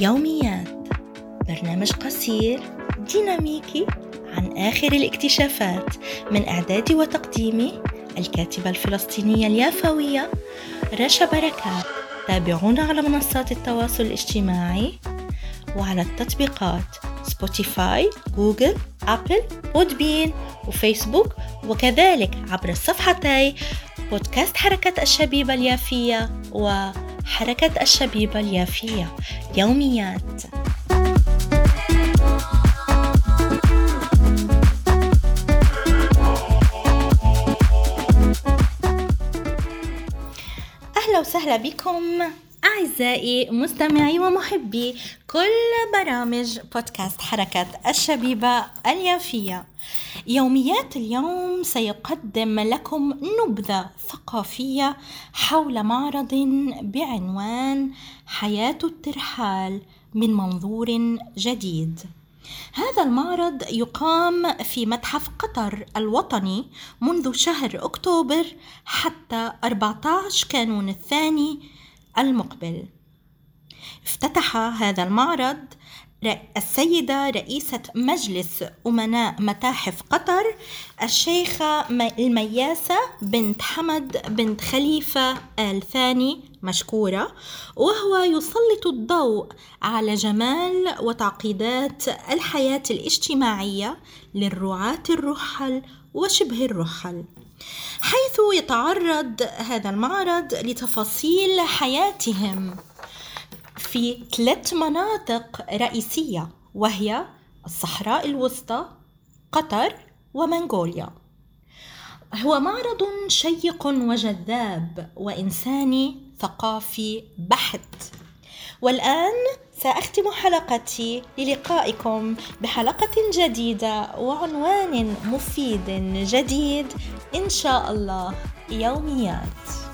يوميات برنامج قصير ديناميكي عن آخر الاكتشافات من إعدادي وتقديمي الكاتبة الفلسطينية اليافوية رشا بركات تابعونا على منصات التواصل الاجتماعي وعلى التطبيقات Spotify Google Apple Podbean و Facebook وكذلك عبر الصفحتي بودكاست حركة الشبيبة اليافية وحركة الشبيبة اليافية يوميات. أهلا وسهلا بكم. أعزائي مستمعي ومحبي كل برامج بودكاست حركة الشبيبة اليافية. يوميات اليوم سيقدم لكم نبذة ثقافية حول معرض بعنوان حياة الترحال من منظور جديد. هذا المعرض يقام في متحف قطر الوطني منذ شهر أكتوبر حتى 14 كانون الثاني المقبل. افتتح هذا المعرض السيدة رئيسة مجلس أمناء متاحف قطر الشيخة المياسة بنت حمد بنت خليفة آل ثاني مشكورة وهو يسلط الضوء على جمال وتعقيدات الحياة الاجتماعية للرعاة الرحل وشبه الرحل. حيث يتعرض هذا المعرض لتفاصيل حياتهم في ثلاث مناطق رئيسية وهي الصحراء الوسطى قطر ومنغوليا. هو معرض شيق وجذاب وإنساني ثقافي بحت. والآن سأختم حلقتي للقائكم بحلقة جديدة وعنوان مفيد جديد إن شاء الله يوميات.